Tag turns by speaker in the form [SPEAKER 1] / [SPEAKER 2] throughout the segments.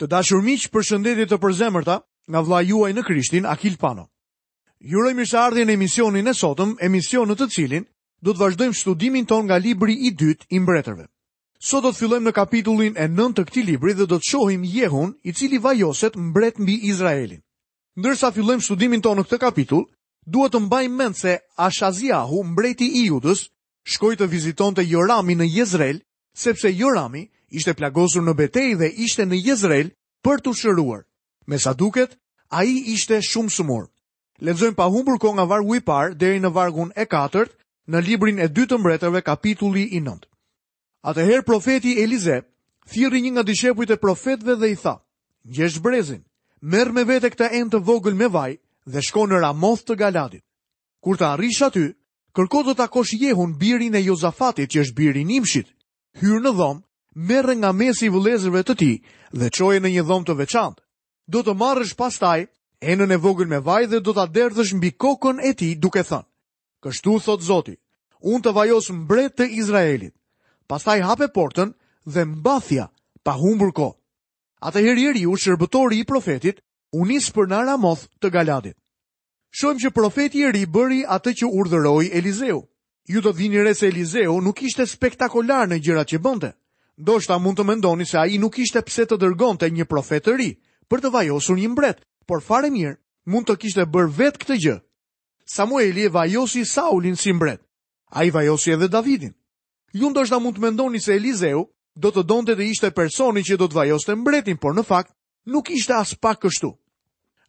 [SPEAKER 1] Të dashur miq, përshëndetje të përzemërta nga vëllai juaj në Krishtin, Akil Pano. Ju uroj mirëseardhjen në emisionin e sotëm, emision në të cilin do të vazhdojmë studimin tonë nga libri i dytë i mbretërve. Sot do të fillojmë në kapitullin e 9 të këtij libri dhe do të shohim Jehun, i cili vajoset mbret mbi Izraelin. Ndërsa fillojmë studimin tonë në këtë kapitull, duhet të mbajmë mend se Ashaziahu, mbreti i Judës, shkoi të vizitonte Joramin në Jezreel sepse Jorami ishte plagosur në betejë dhe ishte në Jezreel për t'u shëruar. Me sa duket, ai ishte shumë sëmurë. Lexojmë pa humbur kohë nga vargu i parë deri në vargun e katërt në librin e dytë të mbretërve kapitulli i nëntë. Atëherë profeti Elize thirri një nga dishepujt e profetëve dhe i tha: "Ngjesh brezin, merr me vete këtë enë të vogël me vaj dhe shko në Ramoth të Galadit. Kur të arrish aty, Kërko të takosh Jehun, birin e Jozafatit, që është bir i Nimshit. Hyr në dhomë, merre nga mesi i vëllezërve të tij dhe çoje në një dhomë të veçantë. Do të marrësh pastaj enën e vogël me vaj dhe do ta derdhësh mbi kokën e tij duke thënë: Kështu thotë Zoti, unë të vajos mbret të Izraelit. Pastaj hape portën dhe mbathja pa humbur kohë. Atëherë i riu, shërbëtori i profetit, u nis për në Ramoth të Galadit. Shohim që profeti i ri bëri atë që urdhëroi Elizeu. Ju do të vini re se Elizeu nuk ishte spektakolar në gjërat që bënte. Ndoshta mund të mendoni se ai nuk kishte pse të dërgonte një profet të ri për të vajosur një mbret, por fare mirë, mund ta kishte bërë vetë këtë gjë. Samueli e vajosi Saulin si mbret. Ai vajosi edhe Davidin. Ju ndoshta mund të mendoni se Elizeu do të donte të ishte personi që do të vajoste mbretin, por në fakt, Nuk ishte aspak kështu.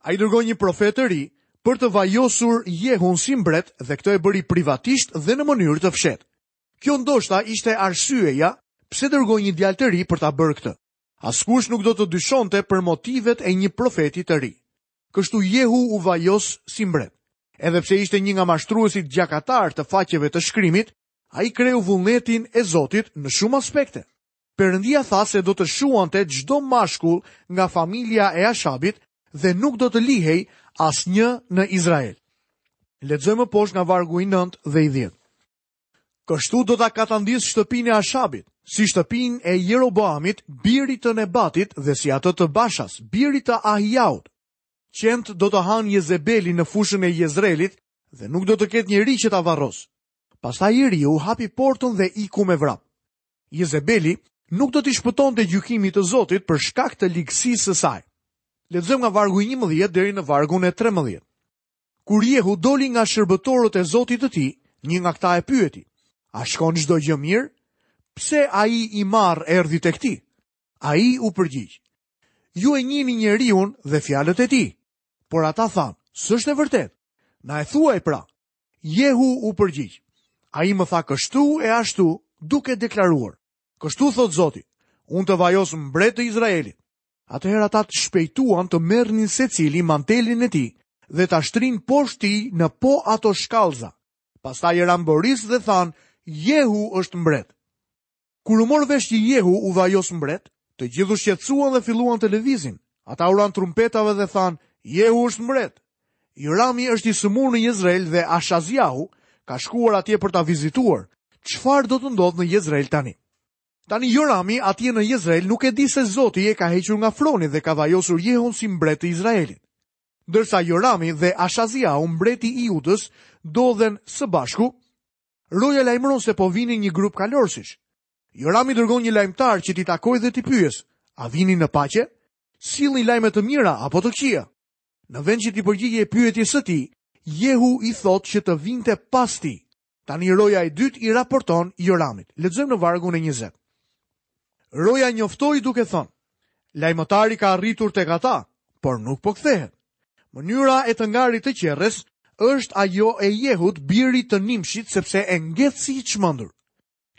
[SPEAKER 1] Ai dërgoi një profet të ri për të vajosur Jehun si mbret dhe këtë e bëri privatisht dhe në mënyrë të fshehtë. Kjo ndoshta ishte arsyeja pse dërgoi një djalë të ri për ta bërë këtë. Askush nuk do të dyshonte për motivet e një profeti të ri. Kështu Jehu u vajos si mbret. Edhe pse ishte një nga mashtruesit gjakatarë të faqeve të shkrimit, ai kreu vullnetin e Zotit në shumë aspekte. Perëndia tha se do të shuante çdo mashkull nga familja e Ashabit dhe nuk do të lihej asnjë në Izrael. Lexojmë më poshtë nga vargu i 9 dhe i 10. Kështu do ta katandis shtëpinë e Ashabit, si shtëpinë e Jeroboamit, birit të Nebatit dhe si atë të Bashas, birit të Ahijahut. Qentë do të hanë Jezebelin në fushën e Jezreelit dhe nuk do të ketë njeri që ta varrosë. Pastaj i riu hapi portën dhe iku me vrap. Jezebeli nuk do t'i shpëtonte gjykimit të Zotit për shkak të ligësisë së saj. Lexojmë nga vargu i 11 deri në vargun e 13. Kur Jehu doli nga shërbëtorët e Zotit të tij, një nga këta e pyeti: "A shkon çdo gjë mirë?" Pse ai i marrë erdhi tek ti? Ai u përgjigj: "Ju e njihni njeriun dhe fjalët e tij." Por ata thanë: "S'është e vërtetë. Na e thuaj pra, Jehu u përgjigj. Ai më tha kështu e ashtu duke deklaruar. Kështu thotë Zoti, unë të vajos mbret të Izraelit. Atëherë ata shpejtuan të merrnin secili mantelin e tij dhe ta shtrinë poshtë tij në po ato shkallëza. Pastaj i ranë borisë dhe thanë, Jehu është mbret. Kur u mor vesh që Jehu u vajos mbret, të gjithë u shqetësuan dhe filluan të lëvizin. Ata u ranë trumpetave dhe thanë, Jehu është mbret. Jorami është i sëmurë në Jezreel dhe Ashaziahu ka shkuar atje për ta vizituar. Çfarë do të ndodhë në Jezreel tani? Tani Jorami atje në Jezreel nuk e di se Zoti e ka hequr nga froni dhe ka vajosur Jehun si mbret të Izraelit. Ndërsa Jorami dhe Ashaziahu mbreti i Judës ndodhen së bashku, Roja lajmëron se po vinin një grup kalorësish. Jorami dërgon një lajmëtar që t'i takojë dhe t'i pyesë, a vini në paqe? Sillni lajme të mira apo të këqija? Në vend që t'i përgjigjej pyetjes së tij, Jehu i thotë që të vinte pas tij. Tani roja e dytë i raporton Joramit. Lexojmë në vargun e 20. Roja njoftoi duke thënë, lajmëtari ka arritur tek ata, por nuk po kthehet. Mënyra e të ngarit të qerres është ajo e Jehut, birit të Nimshit, sepse e nget si i çmendur.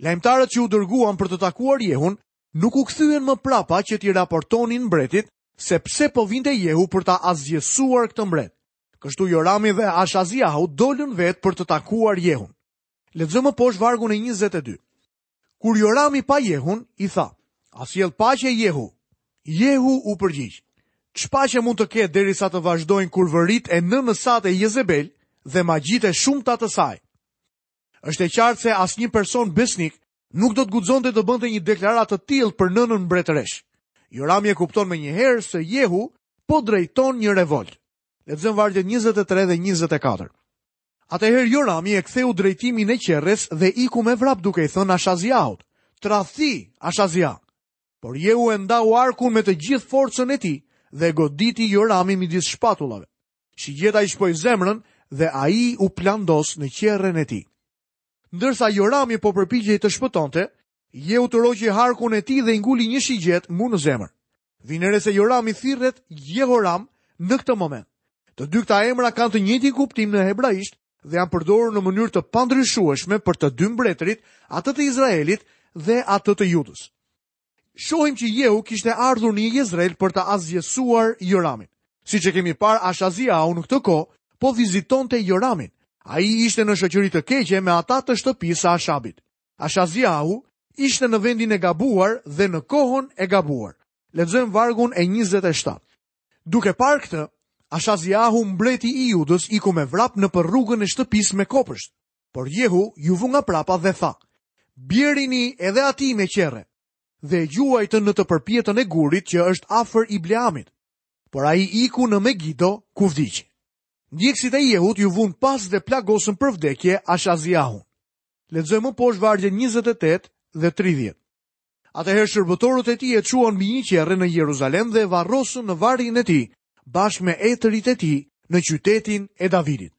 [SPEAKER 1] Lajmëtarët që u dërguan për të takuar Jehun nuk u kthyen më prapa që t'i raportonin mbretit sepse po vinte Jehu për ta asgjësuar këtë mbret. Kështu Jorami dhe Ashaziahu dolën vetë për të takuar Jehun. Lexojmë më poshtë vargun e 22. Kur Jorami pa Jehun, i tha, A sjell paqe Jehu? Jehu u përgjigj, Ç'paqe mund të ketë derisa të vazhdojnë kurvëritë e nënës sate Jezebel dhe magjitë e shumta të saj? Është e qartë se asnjë person besnik nuk do të guxonte të bënte një deklaratë të tillë për nënën mbretëreshë. Jorami e kupton menjëherë se Jehu po drejton një revoltë. Lexojmë vargjet 23 dhe 24. Atëherë Jorami e ktheu drejtimin e qerres dhe iku me vrap duke i thënë Ashaziahut, Tradhti, Ashaziah! Por Jehu e ndeu harkun me të gjithë forcën e tij dhe e goditi Joramin midis shpatullave. Shigjeta i shpoi zemrën dhe ai u plandos në qerren e tij. Ndërsa Jorami po përpiqej të shpëtonte, Jeu tërhoqi harkun e tij dhe i nguli një shigjetë mu në zemër. Vini re se Jorami thirret Jehoram në këtë moment. Të dy këta emra kanë të njëjtin kuptim në hebraisht dhe janë përdorur në mënyrë të pandryshueshme për të dy mbretërit, atë të Izraelit dhe atë të Judës. Shohim që Jehu kishte ardhur në Jezreel për ta asgjësuar Joramin. Siç e kemi parë, Ashaziau në këtë kohë po vizitonte Joramin. Ai ishte në shoqëri të keqe me ata të shtëpisë së Ashabit. Ashaziahu ishte në vendin e gabuar dhe në kohën e gabuar. Lexojmë vargun e 27. Duke parë këtë, Ashaziahu mbreti i Judës iku me vrap nëpër rrugën e shtëpisë me kopësht. Por Jehu iu vu nga prapa dhe tha: Bjerini edhe atij me qerre dhe e gjuajtën në të përpjetën e Gurit që është afër Ibleamit, por ai iku në Megido ku vdiq. Ndjekësit e Jehut iu vunë pas dhe plagosën për vdekje Ashaziahun. Lexojmë poshtë vargjet 28 dhe 30. Atëherë shërbëtorët e tij e çuan mbi një qerre në Jeruzalem dhe e varrosën në varrin e tij, bashkë me etërit e tij në qytetin e Davidit.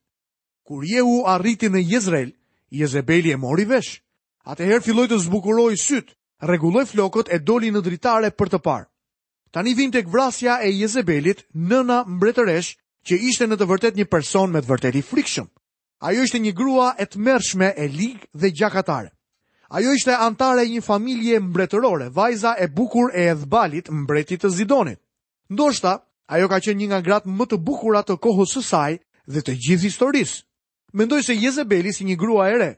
[SPEAKER 1] Kur Jehu arriti në Jezreel, Jezebeli e mori vesh. Atëherë filloi të zbukurojë sytë, rregulloi flokët e doli në dritare për të parë. Tani vijmë tek vrasja e Jezebelit, nëna mbretëreshë që ishte në të vërtetë një person me të vërtetë i frikshëm. Ajo ishte një grua e tmerrshme e ligë dhe gjakatare. Ajo ishte anëtare e një familje mbretërore, vajza e bukur e Ethbaalit, mbretit të Zidonit. Ndoshta, ajo ka qenë një nga gratë më të bukura të kohës së saj dhe të gjithë historisë. Mendoj se Jezebeli si një grua e re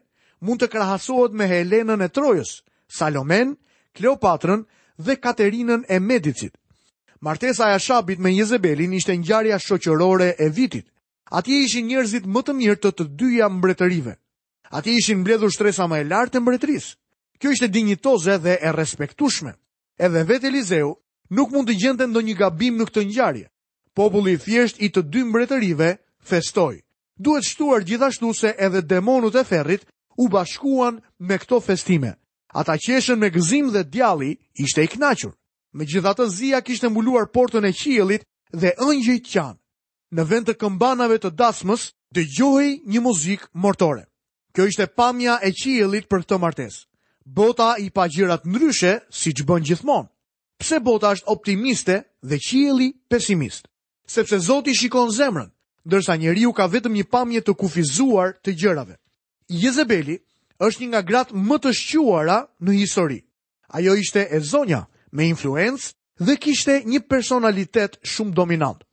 [SPEAKER 1] mund të krahasohet me Helenën e Trojës, Salomen, Kleopatrën dhe Katerinën e Medicit. Martesa e Ashabit me Jezebelin ishte ngjarja shoqërore e vitit. Atje ishin njerëzit më të mirë të të dyja mbretërive. Atje ishin mbledhur shtresa më e lartë e mbretërisë. Kjo ishte dinjitoze dhe e respektueshme. Edhe vetë Elizeu nuk mund të gjente ndonjë gabim në këtë ngjarje. Populli i thjeshtë i të dy mbretërive festoi. Duhet shtuar gjithashtu se edhe demonët e ferrit u bashkuan me këto festime. Ata qeshën me gëzim dhe djalli ishte i kënaqur. Megjithatë zia kishte mbuluar portën e qiellit dhe engjëjt qanë. në vend të këmbanave të dasmës, dëgjohej një muzikë mortore. Kjo ishte pamja e qiellit për këtë martesë. Bota i pa gjërat ndryshe, siç bën gjithmonë. Pse bota është optimiste dhe qielli pesimist? Sepse Zoti shikon zemrën, ndërsa njeriu ka vetëm një pamje të kufizuar të gjërave. Jezebeli është një nga gratë më të shquara në histori. Ajo ishte e zonja, me influencë dhe kishte një personalitet shumë dominant.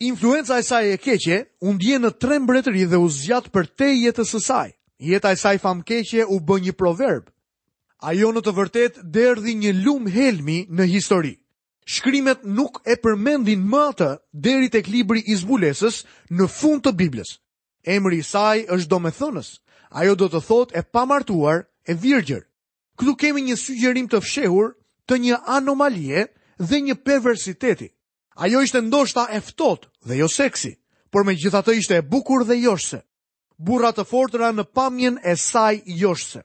[SPEAKER 1] Influenca e saj e keqe u ndje në tre mbretëri dhe u zgjat përtej jetës së saj. Jeta e saj famkeqe u bë një proverb. Ajo në të vërtetë derdhi një lum helmi në histori. Shkrimet nuk e përmendin më atë deri tek libri i zbulesës në fund të Biblës. Emri i saj është domethënës. Ajo do të thotë e pamartuar, e virgjër. Këtu kemi një sugjerim të fshehur të një anomalie dhe një perversiteti. Ajo ishte ndoshta e ftohtë dhe jo seksi, por megjithatë ishte e bukur dhe joshëse. Burra të fortë ranë në pamjen e saj joshëse.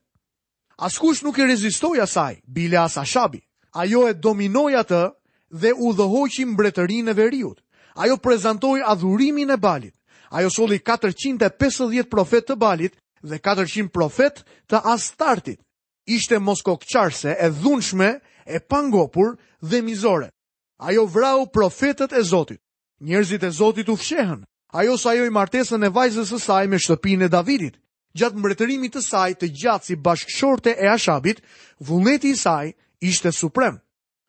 [SPEAKER 1] Askush nuk i rezistoi asaj, bile as Ashabi. Ajo e dominoi atë dhe udhëhoqi mbretërinë e veriut. Ajo prezantoi adhurimin e Balit. Ajo solli katërqind e pesëdhjetë profetë të Balit dhe katërqind profetë të Astartit. Ishte moskokëçarëse, e dhunshme, e pangopur dhe mizore. Ajo vrau profetët e Zotit. Njerëzit e Zotit u fshehën. Ajo sajoi martesën e vajzës së saj me shtëpinë e Davidit. Gjatë mbretërimit të saj të gjatë si bashkëshorte e Ashabit, vullneti i saj ishte suprem.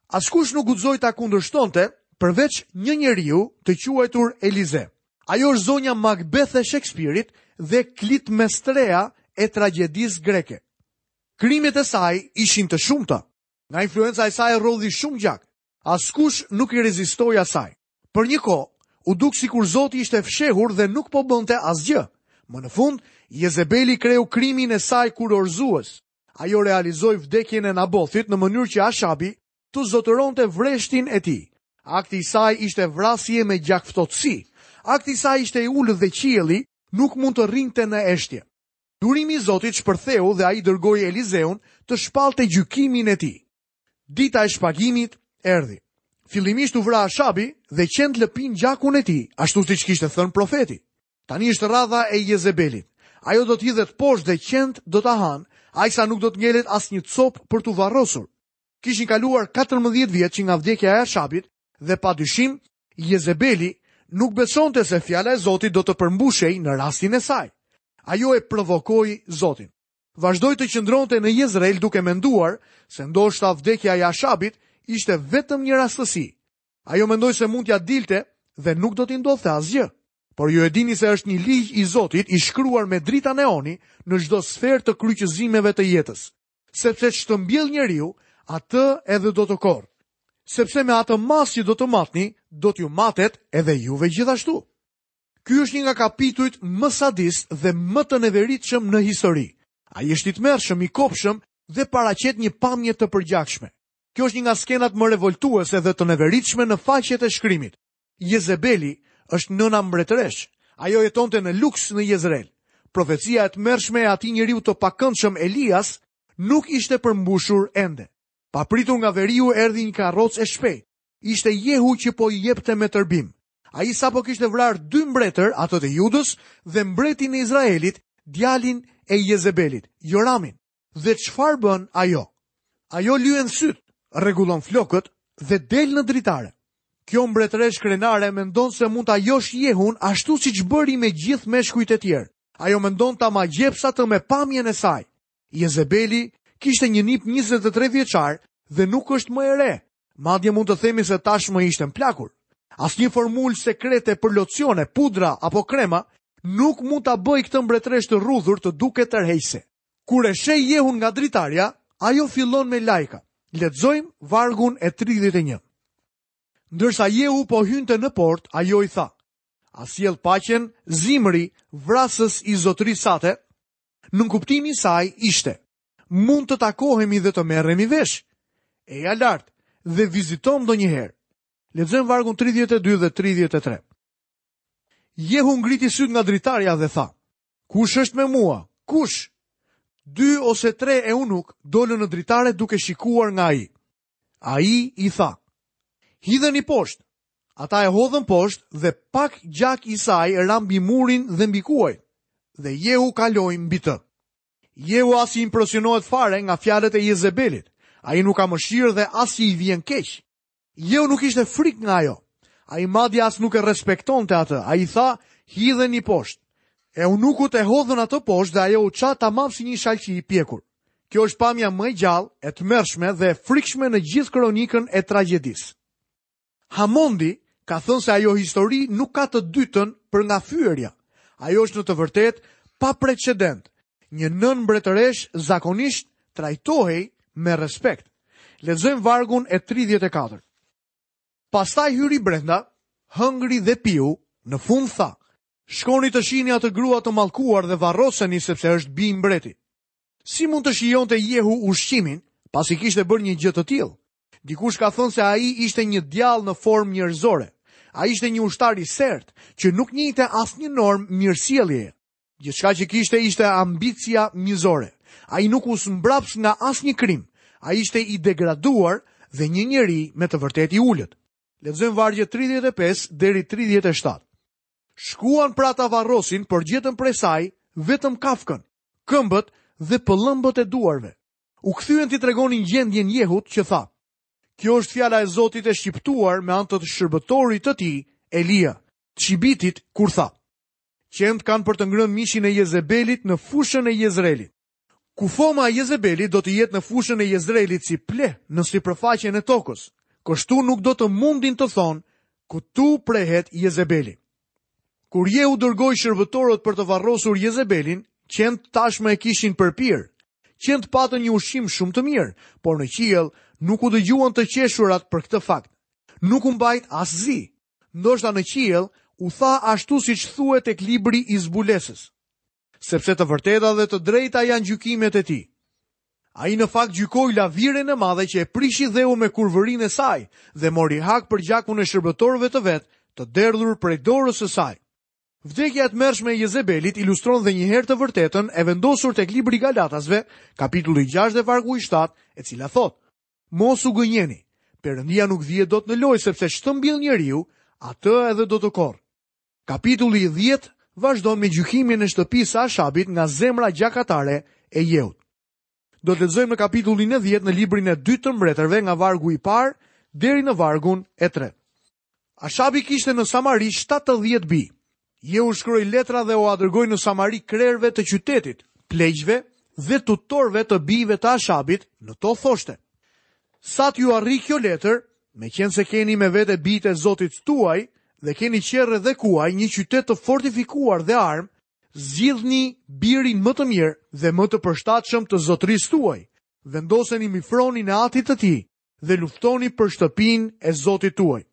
[SPEAKER 1] Askush nuk guxoi ta kundërshtonte, përveç një njeriu të quajtur Elize. Ajo është zonja Makbeth e Shekspirit dhe Klitmestrea e tragjedisë greke. Krimet e saj ishin të shumta. Nga influenca e saj rrodhi shumë gjak. Askush nuk i rezistoi asaj. Për një kohë, u duk sikur Zoti ishte fshehur dhe nuk po bënte asgjë. Më në fund, Jezebeli kreu krimin e saj kurorëzues. Ajo realizoi vdekjen e Nabothit në mënyrë që Ashabi të zotëronte vreshtin e tij. Akti i saj ishte vrasje me gjakftohtësi. Akti i saj ishte i ulët dhe qielli nuk mund të rrinte në heshtje. Durimi i Zotit shpërtheu dhe ai dërgoi Elizeun të shpallte gjykimin e tij. Dita e shpagimit erdhi. Fillimisht u vra Ashabi dhe qentë lëpinë gjakun e tij, ashtu siç kishte thënë profeti. Tani është radha e Jezebelit. Ajo do të hidhet poshtë dhe qentë do ta hanë, aq sa nuk do të ngelet asnjë copë për t'u varrosur. Kishin kaluar 14 vjet që nga vdekja e Ashabit dhe pa dyshim Jezebeli nuk besonte se fjala e Zotit do të përmbushej në rastin e saj. Ajo e provokoi Zotin. Vazhdoi të qëndronte në Jezreel duke menduar se ndoshta vdekja e Ashabit ishte vetëm një rastësi. Ajo mendoi se mund t'ia dilte dhe nuk do t'i ndodhte asgjë. Por ju e dini se është një ligj i Zotit i shkruar me drita neoni në çdo sferë të kryqëzimeve të jetës, sepse ç'të mbjellë njeriu, atë edhe do të korrë. Sepse me atë masë që do të matni, do t'ju matet edhe juve gjithashtu. Ky është një nga kapitujt më sadistë dhe më të neveritshëm në histori. Ai është i tmerrshëm, i kobshëm dhe paraqet një pamje të përgjakshme. Kjo është një nga skenat më revoltuese dhe të neveritshme në faqet e shkrimit. Jezebeli është nëna mbretëreshë. Ajo jetonte në luks në Jezreel. Profecia e tmerrshme e atij njeriu të pakëndshëm Elias nuk ishte përmbushur ende. Papritur nga veriu erdhi një karrocë e shpejtë. Ishte Jehu që po i jepte me tërbim. Ai sapo kishte vrarë dy mbretër, atë të Judës dhe mbretin e Izraelit, djalin e Jezebelit, Joramin. Dhe çfarë bën ajo? Ajo lyen sytë, rregullon flokët dhe del në dritare. Kjo mbretëreshë krenare mendon se mund ta joshë Jehun ashtu siç bëri me gjithë meshkujt e tjerë. Ajo mendon ta magjepsë atë me pamjen e saj. Jezebeli kishte një nip 23 vjeçar dhe nuk është më e re, Madje mund të themi se tashmë ishte mplakur. Asnjë formulë sekrete për locione, pudra apo krema nuk mund ta bëjë këtë mbretëreshë të rrudhur të duket tërheqëse. Kur e sheh Jehun nga dritarja, ajo fillon me lajka. Lexojmë vargun e 31. Ndërsa Jehu po hynte në portë, ajo i tha: "A sjell paqen, Zimri, vrasës i zotërisë sate?" Nënkuptimi i saj ishte, mund të takohemi dhe të merremi vesh. Eja lart dhe vizitomë ndonjëherë. Lexojmë vargun 32 dhe 33. Jehu ngriti sytë nga dritarja dhe tha: Kush është me mua? Kush? Dy ose tre eunukë dolën në dritare duke shikuar nga ai. Ai i tha, Hidheni poshtë. Ata e hodhën poshtë dhe pak gjak i saj ra mbi murin dhe mbi kuajt, dhe Jehu kaloi mbi të. Jehu as impresionohet fare nga fjalët e Jezebelit. Ai nuk ka mëshirë dhe as i vjen keq. Jehu nuk kishte frikë nga ajo. Ai madje as nuk e respektonte atë. Ai tha, "Hidheni poshtë." Eunukët e hodhën atë poshtë dhe ajo u ça tamam si një shalqi i pjekur. Kjo është pamja më e gjallë, e tmerrshme dhe e frikshme në gjithë kronikën e tragjedisë. Hamondi ka thënë se ajo histori nuk ka të dytën për nga fyerja. Ajo është në të vërtetë pa precedent. Një nënë mbretëreshë zakonisht trajtohej me respekt. Lexojmë vargun e 34. Pastaj hyri brenda, hëngri dhe piu, në fund tha: Shkoni të shihni atë grua të mallkuar dhe varroseni sepse është bijë mbreti. Si mund të shijonte Jehu ushqimin, pasi kishte bërë një gjë të tillë? Dikush ka thënë se ai ishte një djall në formë njerëzore. Ai ishte një ushtar i sertë, që nuk njihte asnjë normë mirësjelljeje. Gjithçka që kishte ishte ambicia mizore. Ai nuk u zmbraps nga asnjë krim. Ai ishte i degraduar dhe një njeri me të vërtetë i ulët. Lexojmë vargjet 35 deri 37. Shkuan pra ta varrosin, por gjetën prej saj vetëm kafkën. këmbët dhe pëllëmbët e duarve. U kthyen t'i tregonin gjendjen Jehut që tha, Kjo është fjala e Zotit e shqiptuar me anë të shërbëtorit të tij, Elia, Tishbitit, kur tha, Qentë kanë për të ngrënë mishin e Jezebelit në fushën e Jezreelit. Kufoma e Jezebelit do të jetë në fushën e Jezreelit si pleh në sipërfaqen e tokës, kështu nuk do të mundin të thonë, Këtu prehet Jezebeli. Kur Jehu dërgoi shërbëtorët për të varrosur Jezebelin, qentë tashmë e kishin përpirë. Qentë patën një ushqim shumë të mirë, por në qiell nuk u dëgjuan të qeshurat për këtë fakt. Nuk u mbajt as zi. Ndoshta në qiell u tha ashtu siç thuhet tek libri i zbulesës. Sepse të vërteta dhe të drejta janë gjykimet e tij. Ai në fakt gjykoi laviren e madhe që e prishi dheun me kurvërinë e saj dhe mori hak për gjakun e shërbëtorëve të vet të derdhur prej dorës së saj. Vdekja e tmerrshme e Jezebelit ilustron dhe njëherë të vërtetën e vendosur tek libri i Galatasve, kapitulli 6 dhe vargu i 7, e cila thotë, Mos u gënjeni, Perëndia nuk vihet dot në lojë sepse ç'të mbjellë njeriu, atë edhe do të korrë. Kapitulli i dhjetë vazhdon me gjykimin e shtëpisë së Ashabit nga zemra gjakatare e Jehut. Do të lexojmë në kapitullin e dhjetë në librin e dytë të mbretërve nga vargu i parë deri në vargun e tretë. Ashabi kishte në Samari 70 bij. Jehu shkroi letra dhe ua dërgoi në Samari krerëve të qytetit, pleqve dhe tutorëve të bijve të Ashabit, në to thoshte. Sa t'ju arrijë kjo letër, Meqenëse keni me vete bijtë e zotit tuaj dhe keni qerre dhe kuaj një qytet të fortifikuar dhe armë, zgjidhni birin më të mirë dhe më të përshtatshëm të zotërisë tuaj. Vendoseni mbi fronin e atit të tij dhe luftoni për shtëpinë e Zotit tuaj.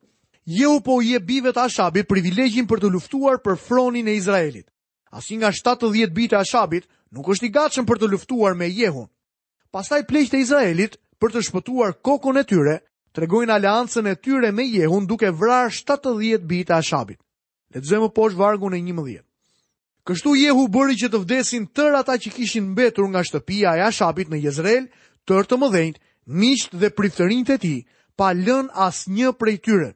[SPEAKER 1] Jehu po u jep bijve të Ashabit privilegjin për të luftuar për fronin e Izraelit. Asnjë nga 70 bijtë e Ashabit nuk është i gatshëm për të luftuar me Jehun. Pastaj pleqtë e Izraelit, për të shpëtuar kokën e tyre, tregojnë aleancën e tyre me Jehun duke vrarë 70 bijtë e Ashabit. Lexojmë më poshtë vargun e 11. Kështu Jehu bëri që të vdesin tërë ata që kishin mbetur nga shtëpia e Ashabit në Jezreel, tërë të mëdhenjtë, miqtë dhe priftërinjtë e tij, pa lënë asnjë prej tyre.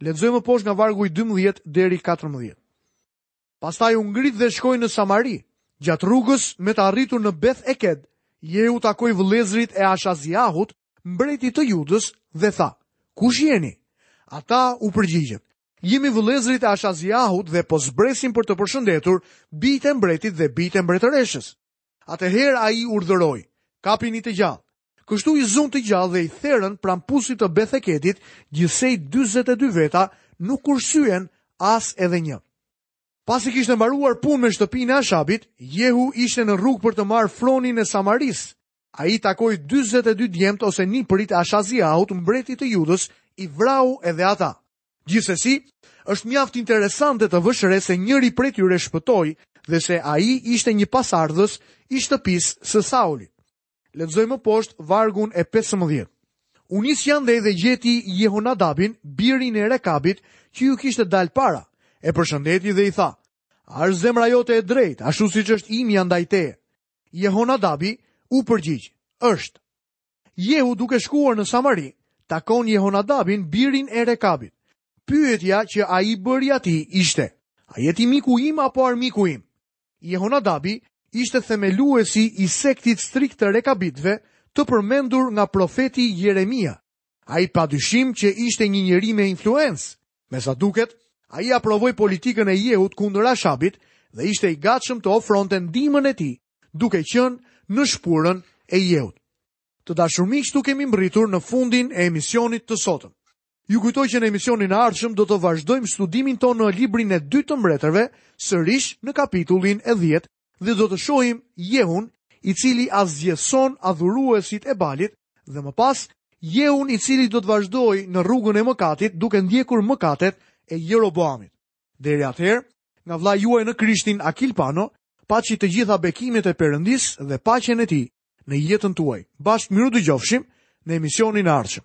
[SPEAKER 1] Lexojmë më poshtë nga vargu i 12 deri 14. Pastaj u ngrit dhe shkoi në Samari. Gjatë rrugës, me të arritur në Beth Eked, Jehu takoi vëllezërit e Ashaziahut, mbretit të Judës, dhe tha, Kush jeni? Ata u përgjigjën, Jemi vëllezërit e Ashaziahut dhe po zbresim për të përshëndetur bijtë e mbretit dhe bijtë e mbretëreshës. Atëherë ai urdhëroi, Kapini të gjallë! Kështu i zunë të gjallë dhe i therën pranë pusit të Beth-Ekedit, gjithsej dyzet e dy veta nuk kursyen as edhe një. Pasi kishte mbaruar punë me shtëpinë e Ashabit, Jehu ishte në rrugë për të marrë fronin e Samarisë. Ai takoi dyzet e dy djemtë ose nipërit e Ashaziahut, mbretit të Judës, i vrau edhe ata. Gjithsesi, është mjaft interesante të vësh re se njëri prej tyre shpëtoi dhe se ai ishte një pasardhës i shtëpisë së Saulit. Lexojmë më poshtë vargun e 15. U nis andej dhe gjeti Jehonadabin, birin e Rekabit, që i kishte dalë para, e përshëndeti dhe i tha, A është zemra jote e drejtë, ashtu siç është imja ndaj teje? Jehonadabi u përgjigj, është. Jehu duke shkuar në Samari, takon Jehonadabin, birin e Rekabit. Pyetja që ai i bëri atij ishte, a je ti miku im apo armiku im? Jehonadabi ishte themeluesi i sektit strikt të Rekabitve të përmendur nga profeti Jeremia. Ai pa dyshim që ishte një njeri me influencë. Me sa duket, ai aprovoi politikën e Jehut kundër Ashabit dhe ishte i gatshëm të ofronte ndihmën e tij duke qenë në shpurën e Jehut. Të dashur miq, këtu kemi mbërritur në fundin e emisionit të sotëm. Ju kujtoj që në emisionin e ardhshëm do të vazhdojmë studimin tonë në librin e dytë të mbretërve, sërish në kapitullin e 10 dhe do të shohim Jehun, i cili asgjëson adhuruesit e Balit dhe më pas Jehun i cili do të vazhdojë në rrugën e mëkatit duke ndjekur mëkatet e Jeroboamit. Deri atëherë, nga vëllai juaj në Krishtin Akil Pano, paçi të gjitha bekimet e Perëndisë dhe paqen e Tij në jetën tuaj. Bashkë mirudëgjofshim në emisionin e ardhshëm.